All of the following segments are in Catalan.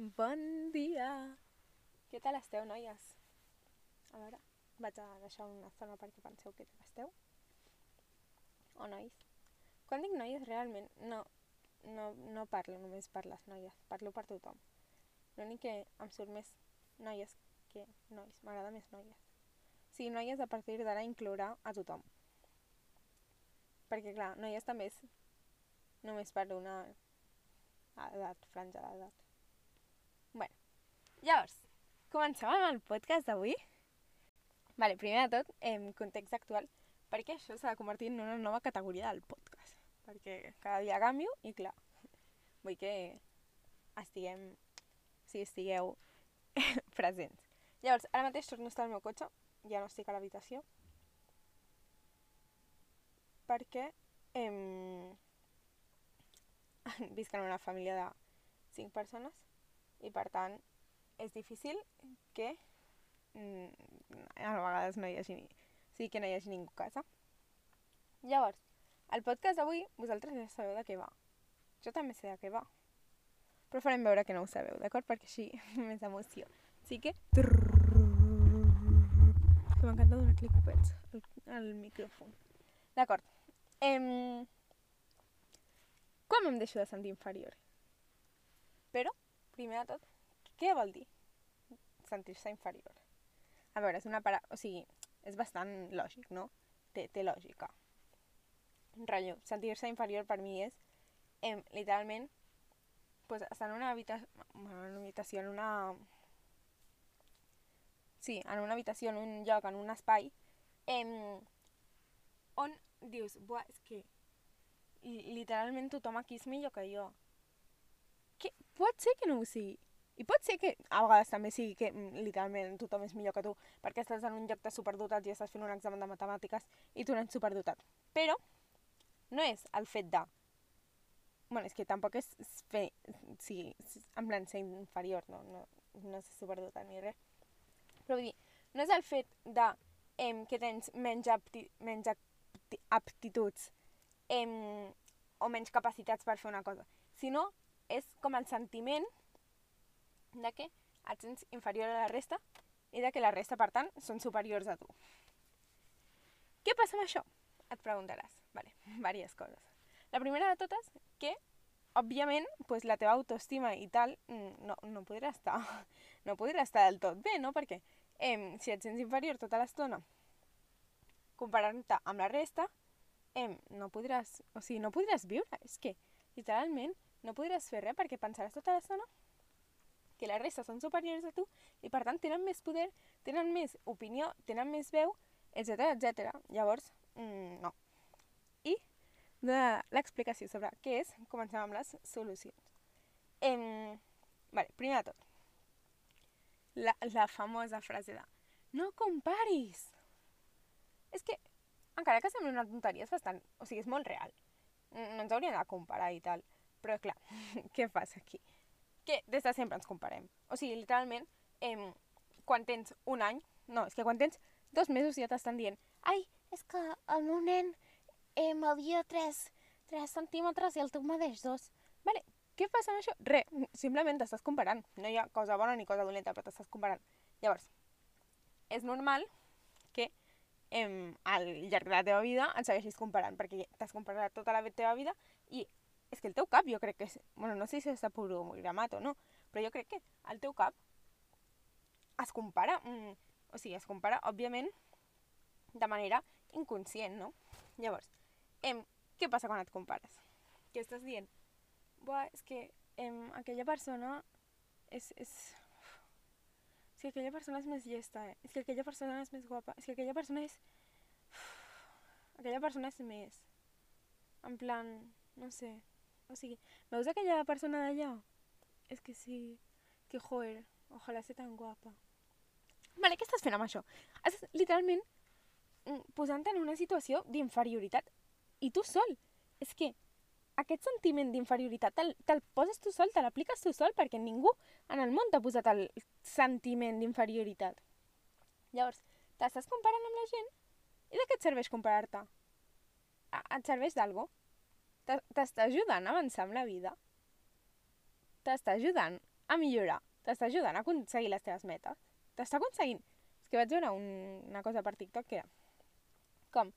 Bon dia! Què tal esteu, noies? A veure, vaig a deixar una estona perquè penseu què tal esteu. O nois. Quan dic noies, realment no, no, no parlo només per les noies, parlo per tothom. L'únic que em surt més noies que nois, m'agrada més noies. O sigui, noies a partir d'ara inclourà a tothom. Perquè, clar, noies també és només per una edat, franja d'edat. Llavors, comencem amb el podcast d'avui. Vale, primer de tot, en context actual, perquè això s'ha de convertir en una nova categoria del podcast. Perquè cada dia canvio i, clar, vull que estiguem, si estigueu presents. Llavors, ara mateix torno a estar al meu cotxe, ja no estic a l'habitació, perquè em... visc en una família de 5 persones i per tant és difícil que mm, a vegades no hi hagi, ni... o sigui, que no hi hagi ningú a casa. Llavors, el podcast d'avui vosaltres ja sabeu de què va. Jo també sé de què va. Però farem veure que no ho sabeu, d'acord? Perquè així més emoció. Així que... Que m'encanta donar-li copets al, al micròfon. D'acord. Em... Quan em deixo de sentir inferior? Però, primer de tot, què vol dir sentir-se inferior? A veure, és una para... O sigui, és bastant lògic, no? Té, té lògica. Rotllo, sentir-se inferior per mi és, em, literalment, pues, estar en una habitació, bueno, en una habitació, en una... Sí, en una habitació, en un lloc, en un espai, em, on dius, buah, és que literalment tothom aquí és millor que jo. Que pot ser que no ho sigui. I pot ser que a vegades també sigui que mm, literalment tothom és millor que tu perquè estàs en un lloc de superdotats i estàs fent un examen de matemàtiques i tu no ets superdotat. Però no és el fet de... bueno, és que tampoc és fer... Sí, en plan ser inferior, no, no, no ser superdotat ni res. Però vull dir, no és el fet de em, que tens menys, apti, menys apti, aptituds em, o menys capacitats per fer una cosa, sinó és com el sentiment de que et sents inferior a la resta i de que la resta, per tant, són superiors a tu. Què passa amb això? Et preguntaràs. Vale, diverses coses. La primera de totes, que, òbviament, pues, la teva autoestima i tal mm, no, no podrà estar no podrà estar del tot bé, no? Perquè eh, si et sents inferior tota l'estona comparant-te amb la resta, eh, no podràs, o sigui, no podràs viure. És que, literalment, no podràs fer res perquè pensaràs tota l'estona que la resta són superiors a tu i per tant tenen més poder, tenen més opinió, tenen més veu, etc etc. Llavors, mm, no. I de l'explicació sobre què és, comencem amb les solucions. Em, vale, primer de tot, la, la famosa frase de no comparis. És que, encara que sembli una tonteria, és bastant... O sigui, és molt real. No ens hauríem de comparar i tal. Però, clar, què passa aquí? Que des de sempre ens comparem. O sigui, literalment, em, quan tens un any... No, és que quan tens dos mesos ja t'estan dient ai, és que el meu nen eh, m'havia 3, 3 centímetres i el teu medeix 2. Vale, què passa amb això? Re, simplement t'estàs comparant. No hi ha cosa bona ni cosa dolenta, però t'estàs comparant. Llavors, és normal que em, al llarg de la teva vida et segueixis comparant, perquè t'has comparat tota la teva vida i és que el teu cap jo crec que és... bueno, no sé si està programat o no, però jo crec que el teu cap es compara, mm, o sigui, es compara, òbviament, de manera inconscient, no? Llavors, em, què passa quan et compares? Què estàs dient? Buah, és que em, aquella persona és, és... És que aquella persona és més llesta, eh? És que aquella persona és més guapa. És que aquella persona és... Aquella persona és més... En plan... No sé. O sigui, veus aquella persona d'allà? És que sí... Que joder, ojalà ser tan guapa. Vale, què estàs fent amb això? Estàs literalment posant-te en una situació d'inferioritat. I tu sol. És que aquest sentiment d'inferioritat te'l te poses tu sol, te l'apliques tu sol, perquè ningú en el món t'ha posat el sentiment d'inferioritat. Llavors, t'estàs comparant amb la gent? I de què et serveix comparar-te? Et serveix d'algo? T'està ajudant a avançar amb la vida? T'està ajudant a millorar, t'està ajudant a aconseguir les teves metes, t'està aconseguint... És que vaig veure un, una cosa per TikTok que era com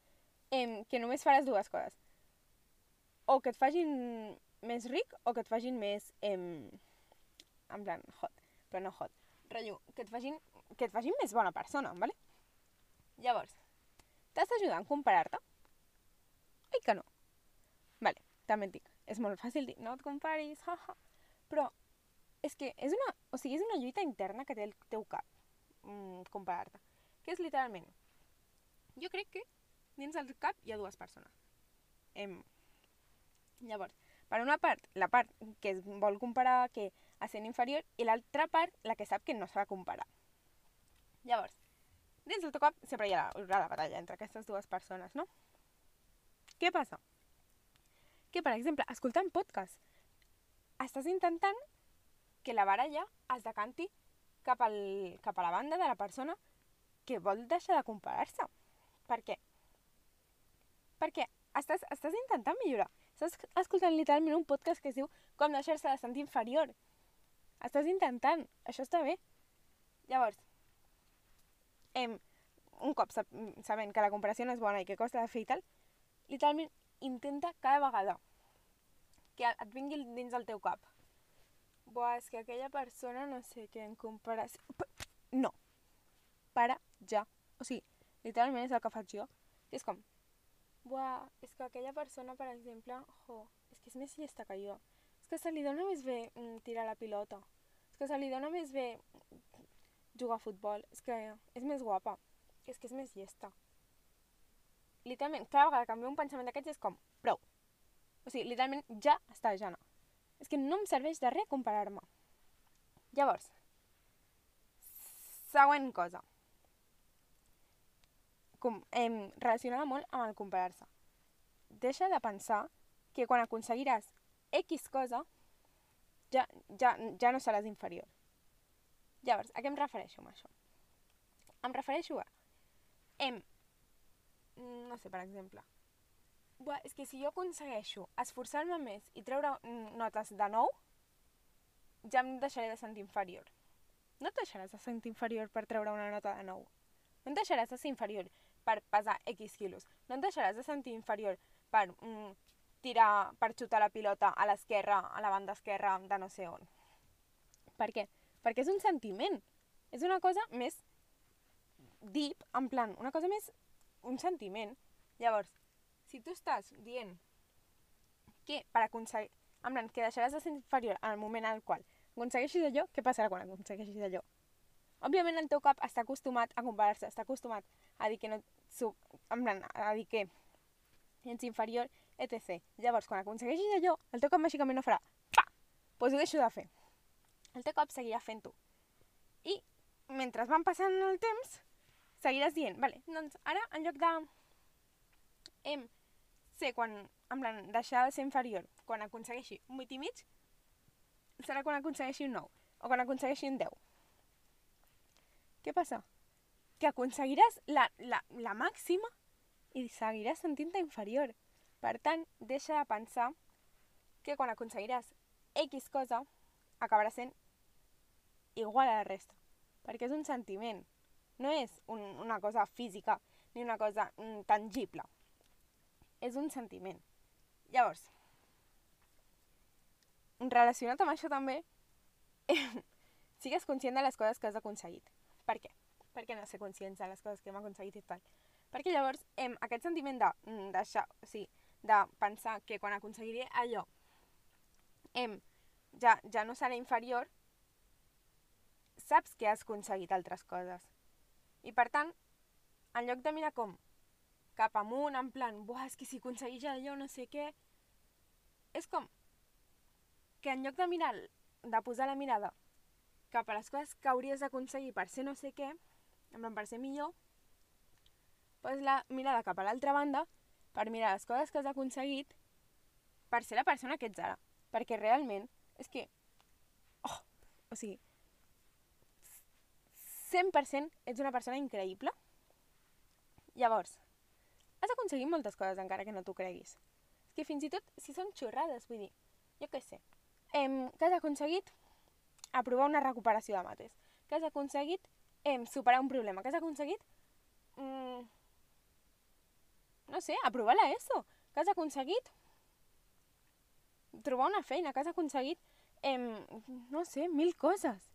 em, que només faràs dues coses. O que et facin més ric o que et facin més... Em, en plan, hot, però no hot. Rotllo, que et facin, que et facin més bona persona, ¿vale? Llavors, t'està ajudant a comparar-te? Oi que no? Et dic, és molt fàcil dir, no et comparis, haha. Però és que és una, o sigui, és una lluita interna que té el teu cap, mm, comparar-te. Que és literalment, jo crec que dins del cap hi ha dues persones. Em... Llavors, per una part, la part que es vol comparar que a sent inferior i l'altra part, la que sap que no s'ha de comparar. Llavors, dins del teu cap sempre hi ha la, la batalla entre aquestes dues persones, no? Què passa? Que, per exemple, escoltant podcast, estàs intentant que la baralla es decanti cap, al, cap a la banda de la persona que vol deixar de comparar-se. Per què? Perquè estàs, estàs intentant millorar. Estàs escoltant literalment un podcast que es diu Com deixar-se de sentir inferior. Estàs intentant. Això està bé. Llavors, em, un cop sab sabent que la comparació no és bona i que costa de fer i tal, literalment intenta cada vegada que et vingui dins del teu cap. Buah, és que aquella persona no sé què en comparació... No. Para ja. O sigui, literalment és el que faig jo. És com, buah, és que aquella persona, per exemple, jo, és que és més llesta que jo. És que se li dona més bé mm, tirar la pilota. És que se li dona més bé jugar a futbol. És que és més guapa. És que és més llesta. Literalment, cada vegada que em ve un pensament d'aquests és com, prou. O sigui, literalment ja està, Jana. És que no em serveix de res comparar-me. Llavors, següent cosa com, eh, relacionada molt amb el comparar-se. Deixa de pensar que quan aconseguiràs X cosa, ja, ja, ja no seràs inferior. Llavors, a què em refereixo amb això? Em refereixo a... Em, no sé, per exemple, Buah, és que si jo aconsegueixo esforçar-me més i treure notes de nou, ja em deixaré de sentir inferior. No et deixaràs de sentir inferior per treure una nota de nou. No et deixaràs de ser inferior per pesar X quilos. No et deixaràs de sentir inferior per mm, tirar, per xutar la pilota a l'esquerra, a la banda esquerra de no sé on. Per què? Perquè és un sentiment. És una cosa més deep, en plan, una cosa més... un sentiment. Llavors, si tu estàs dient que per aconseguir... Plan, que deixaràs de ser inferior en el moment en el qual aconsegueixis allò, què passarà quan aconsegueixis allò? Òbviament el teu cap està acostumat a comparar-se, està acostumat a dir que no... En plan, a dir que ets inferior, etc. Llavors, quan aconsegueixis allò, el teu cap màgicament no farà pa! Doncs pues ho deixo de fer. El teu cap seguirà fent-ho. I mentre van passant el temps, seguiràs dient, vale, doncs ara en lloc de em, ser quan, en plan, deixar de ser inferior, quan aconsegueixi un 8 i mig, serà quan aconsegueixi un 9, o quan aconsegueixi un 10. Què passa? Que aconseguiràs la, la, la màxima i seguiràs sentint-te inferior. Per tant, deixa de pensar que quan aconseguiràs X cosa, acabarà sent igual a la resta. Perquè és un sentiment, no és un, una cosa física ni una cosa mm, tangible. És un sentiment. Llavors, relacionat amb això també, sigues conscient de les coses que has aconseguit. Per què? Perquè no ser conscients de les coses que hem aconseguit i tal. Perquè llavors hem, aquest sentiment de mm, deixar, o sigui, de pensar que quan aconseguiré allò hem, ja, ja no serà inferior, saps que has aconseguit altres coses. I per tant, en lloc de mirar com cap amunt, en plan, buah, és que si aconsegueix allò no sé què, és com que en lloc de mirar, de posar la mirada cap a les coses que hauries d'aconseguir per ser no sé què, en plan per ser millor, poses la mirada cap a l'altra banda per mirar les coses que has aconseguit per ser la persona que ets ara. Perquè realment és que... Oh, o sigui, 100% ets una persona increïble. Llavors, has aconseguit moltes coses encara que no t'ho creguis. És que fins i tot si són xorrades, vull dir, jo què sé, em, que has aconseguit aprovar una recuperació de mates, que has aconseguit eh, superar un problema, que has aconseguit, mm, no sé, aprovar la ESO, que has aconseguit trobar una feina, que has aconseguit, eh, no sé, mil coses.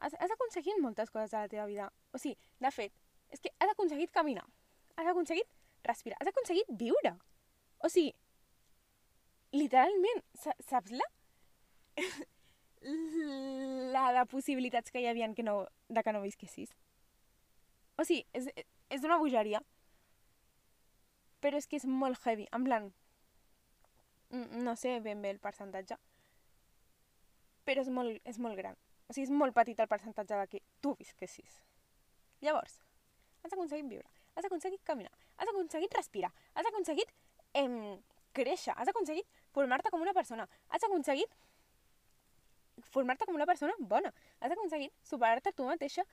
Has, has aconseguit moltes coses a la teva vida. O sigui, de fet, és que has aconseguit caminar, has aconseguit respirar, has aconseguit viure. O sigui, literalment, saps la... la de possibilitats que hi havia que no, de que no visquessis? O sigui, és, és una bogeria. Però és que és molt heavy, en plan... No sé ben bé el percentatge, però és molt, és molt gran. O sigui, és molt petit el percentatge de que tu visquessis. Llavors, has aconseguit viure, has aconseguit caminar, has aconseguit respirar, has aconseguit em, créixer, has aconseguit formar-te com una persona, has aconseguit formar-te com una persona bona, has aconseguit superar-te tu mateixa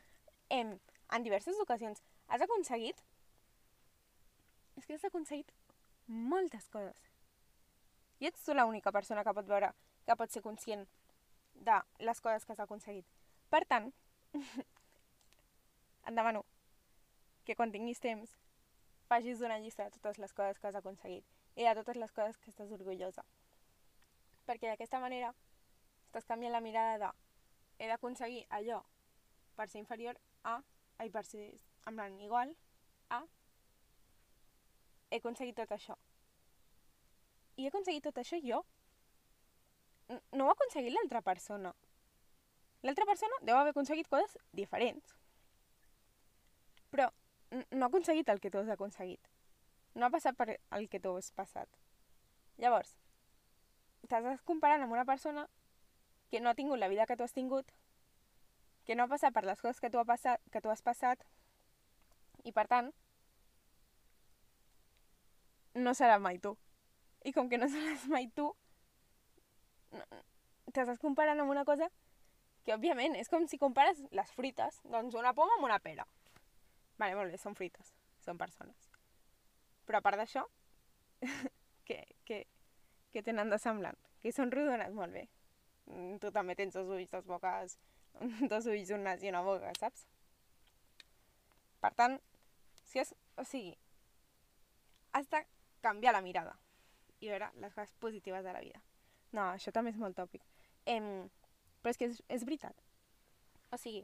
em, en diverses ocasions, has aconseguit... És que has aconseguit moltes coses. I ets tu l'única persona que pot veure, que pot ser conscient de les coses que has aconseguit. Per tant, et demano que quan tinguis temps facis una llista de totes les coses que has aconseguit i de totes les coses que estàs orgullosa. Perquè d'aquesta manera estàs canviant la mirada de he d'aconseguir allò per ser inferior a, ai, per ser en plan igual a he aconseguit tot això. I he aconseguit tot això jo. No ho ha aconseguit l'altra persona. L'altra persona deu haver aconseguit coses diferents. Però no ha aconseguit el que tu has aconseguit. No ha passat per el que tu has passat. Llavors, t'estàs comparant amb una persona que no ha tingut la vida que tu has tingut, que no ha passat per les coses que tu, ha passat, que tu has passat, i per tant, no serà mai tu. I com que no seràs mai tu, t'estàs comparant amb una cosa que, òbviament, és com si compares les frites, doncs una poma amb una pera. Vale, molt bé, són frites, són persones. Però a part d'això, que, que, que tenen de semblant? Que són rodones, molt bé. Mm, tu també tens dos ulls, dos boques, dos ulls, un nas i una boca, saps? Per tant, si és, o sigui, has de canviar la mirada i veure les coses positives de la vida. No, això també és molt tòpic. Em, però és que és, és veritat. O sigui,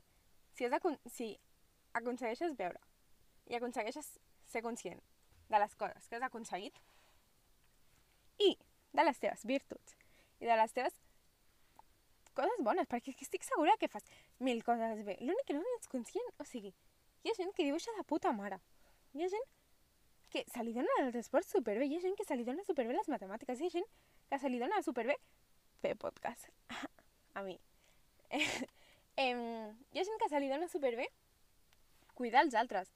si, has de, si aconsegueixes veure i aconsegueixes ser conscient de les coses que has aconseguit i de les teves virtuts i de les teves coses bones, perquè estic segura que fas mil coses bé. L'únic que no ets conscient, o sigui, hi ha gent que dibuixa de puta mare. Hi ha gent que se li dona els esports superbé, hi ha gent que se li dona superbé les matemàtiques, hi ha gent que se li dona superbé fer podcast. A mi. eh, hi ha gent que se li dona superbé cuidar els altres.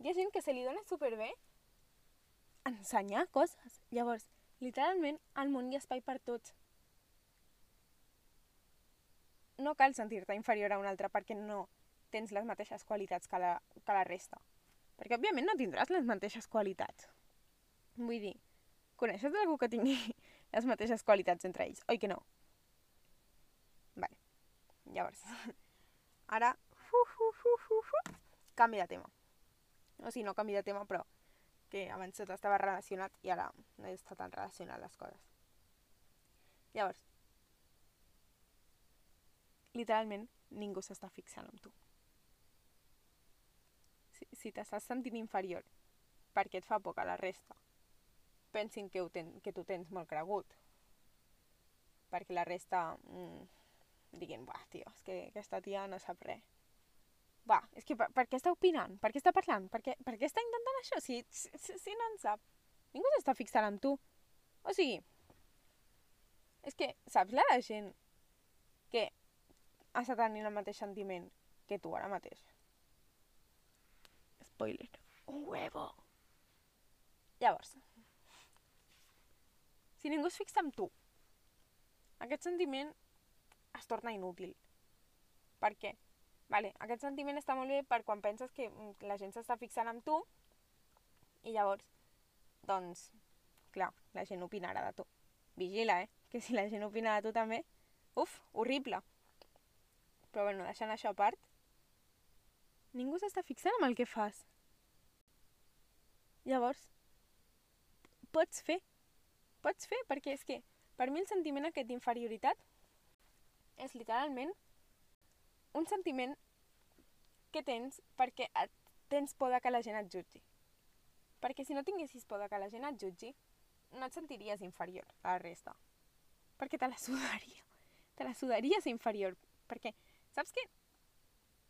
Hi ha gent que se li dona superbé ensenyar coses. Llavors, literalment, al món hi ha espai per tots. No cal sentir-te inferior a un altre perquè no tens les mateixes qualitats que la, que la resta. Perquè, òbviament, no tindràs les mateixes qualitats. Vull dir, coneixes algú que tingui les mateixes qualitats entre ells? Oi que no? Vale. Llavors, ara... Uh, uh, uh, uh canvi de tema. O sigui, no canvi de tema, però que abans tot estava relacionat i ara no està tan relacionat les coses. Llavors, literalment ningú s'està fixant en tu. Si, si t'estàs sentint inferior perquè et fa poc a la resta, pensin que, ten, que tu tens molt cregut. Perquè la resta mmm, diguin, buah, tio, és que aquesta tia no sap res va, és que per, per què està opinant? Per què està parlant? Per què, per què està intentant això? Si, si, si no en sap. Ningú s'està fixant en tu. O sigui, és que saps la gent que està tenint el mateix sentiment que tu ara mateix? Spoiler. Un huevo. Llavors, si ningú es fixa en tu, aquest sentiment es torna inútil. Per què? Vale, aquest sentiment està molt bé per quan penses que mm, la gent s'està fixant en tu i llavors, doncs, clar, la gent opinarà de tu. Vigila, eh? Que si la gent opina de tu també, uf, horrible. Però bueno, deixant això a part, ningú s'està fixant en el que fas. Llavors, pots fer. Pots fer, perquè és que per mi el sentiment aquest d'inferioritat és literalment un sentiment que tens perquè et, tens por de que la gent et jutgi. Perquè si no tinguessis por de que la gent et jutgi, no et sentiries inferior a la resta. Perquè te la sudaria. Te la sudaries inferior. Perquè, saps què?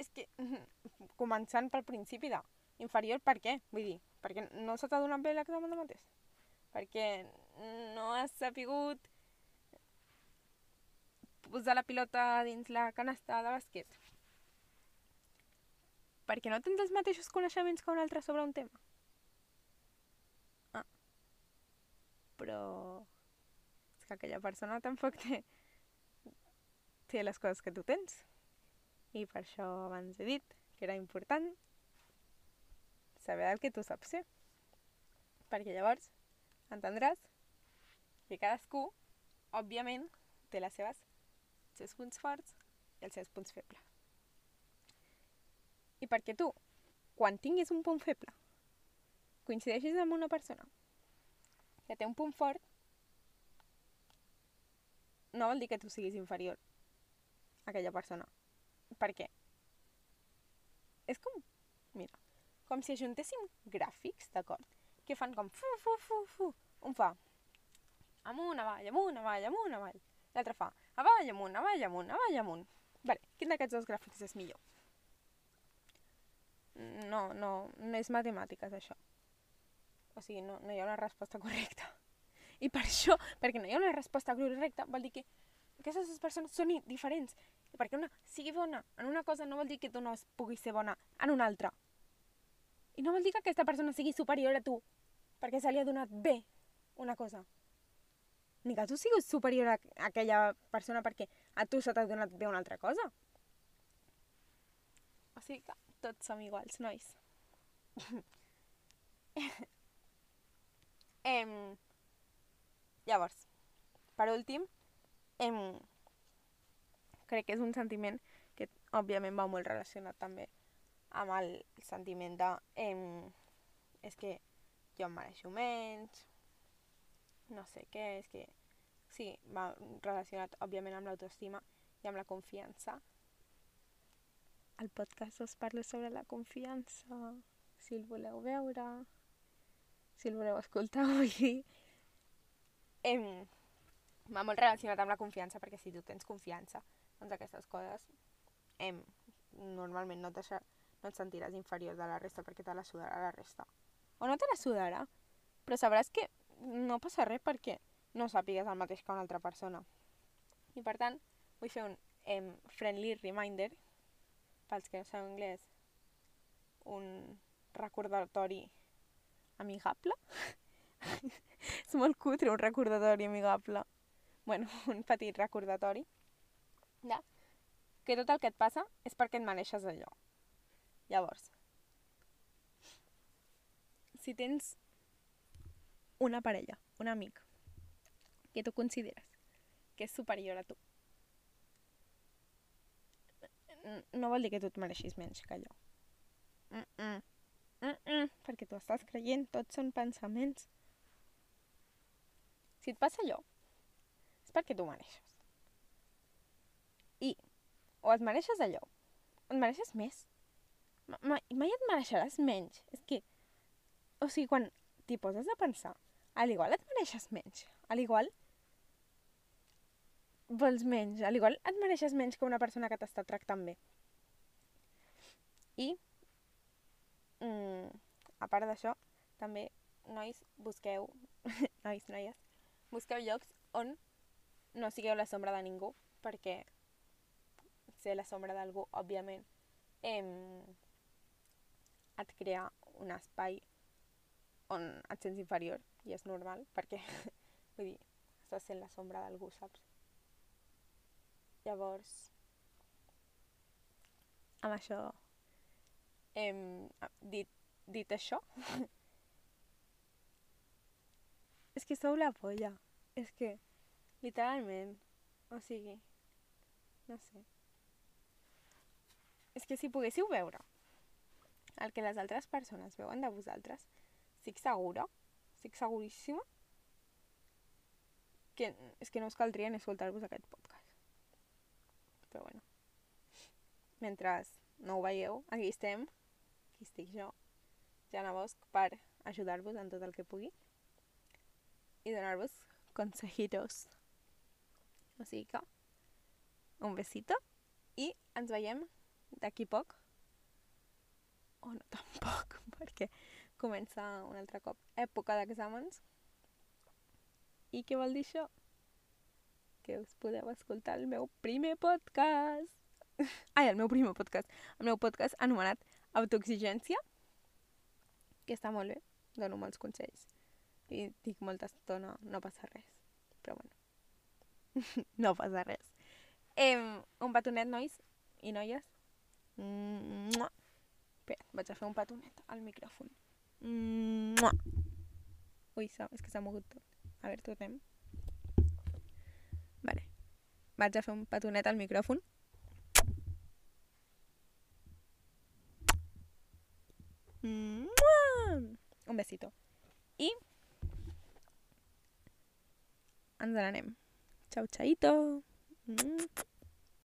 És que, començant pel principi de inferior, per què? Vull dir, perquè no se t'ha donat bé l'examen de mateix. Perquè no has sapigut posar la pilota dins la canasta de bàsquet. Perquè no tens els mateixos coneixements que un altre sobre un tema. Ah. Però és que aquella persona tampoc té, té les coses que tu tens. I per això abans he dit que era important saber el que tu saps ser. Perquè llavors entendràs que cadascú, òbviament, té les seves, els seus punts forts i els seus punts febles. I perquè tu, quan tinguis un punt feble, coincideixis amb una persona que té un punt fort, no vol dir que tu siguis inferior a aquella persona. Per què? És com, mira, com si ajuntéssim gràfics, d'acord? Que fan com fu, fu, fu, fu. Un fa amunt, avall, amunt, avall, amunt, avall. L'altre fa avall, amunt, avall, amunt, avall, amunt. Vale, quin d'aquests dos gràfics és millor? No, no, no és matemàtiques, això. O sigui, no, no hi ha una resposta correcta. I per això, perquè no hi ha una resposta correcta, vol dir que aquestes dues persones són diferents. I perquè una sigui bona en una cosa no vol dir que tu no puguis ser bona en una altra. I no vol dir que aquesta persona sigui superior a tu perquè se li ha donat bé una cosa. Ni que tu siguis superior a aquella persona perquè a tu se t'ha donat bé una altra cosa. O sigui que tots som iguals, nois. em... Llavors, per últim, em... crec que és un sentiment que òbviament va molt relacionat també amb el sentiment de em... és que jo em mereixo menys, no sé què, és que sí, va relacionat òbviament amb l'autoestima i amb la confiança. Al podcast us parlo sobre la confiança, si el voleu veure, si el voleu escoltar, vull dir... Em, va molt relacionat amb la confiança, perquè si tu tens confiança, doncs aquestes coses em, normalment no, deixa, no et sentiràs inferior de la resta perquè te la sudarà la resta. O no te la sudarà, però sabràs que no passa res perquè no sàpigues el mateix que una altra persona. I per tant, vull fer un em, friendly reminder, pels que no sabeu anglès, un recordatori amigable. és molt cutre un recordatori amigable. bueno, un petit recordatori de que tot el que et passa és perquè et mereixes allò. Llavors, si tens una parella, un amic, que tu consideres que és superior a tu, no vol dir que tu et mereixis menys que allò. Mm -mm. Mm -mm. Perquè tu estàs creient, tots són pensaments. Si et passa allò, és perquè tu mereixes. I o et mereixes allò, o et mereixes més. Mai, mai et mereixeràs menys. És que, o sigui, quan t'hi poses a pensar, a l'igual et mereixes menys. A l'igual vols menys. A l'igual et mereixes menys que una persona que t'està tractant bé. I, mm, a part d'això, també, nois, busqueu, nois, noies, busqueu llocs on no sigueu la sombra de ningú, perquè ser la sombra d'algú, òbviament, em, et crea un espai on et sents inferior, i és normal, perquè, vull dir, estàs sent la sombra d'algú, saps? Llavors, amb això, hem dit, dit això, és que sou la polla, és que, literalment, o sigui, no sé. és que si poguéssiu veure el que les altres persones veuen de vosaltres, estic segura, estic seguríssima, que és que no us caldria ni escoltar-vos aquest podcast. Però bueno. Mentre no ho veieu, aquí estem, aquí estic jo, Jana Bosch, per ajudar-vos en tot el que pugui i donar-vos consejitos. O sigui que, un besito i ens veiem d'aquí poc o no tampoc, perquè comença un altre cop època d'exàmens. I què vol dir això? Que us podeu escoltar el meu primer podcast. Ai, el meu primer podcast. El meu podcast anomenat Autoexigència, que està molt bé, dono molts consells. I dic molta estona, no passa res. Però bueno, no passa res. Eh, un petonet, nois i noies. Mua. Espera, vaig a fer un petonet al micròfon. Ui, és que s'ha mogut tot. A veure, tornem. Vale. Vaig a fer un petonet al micròfon. Un besito. I ens n'anem. Chau, chaito.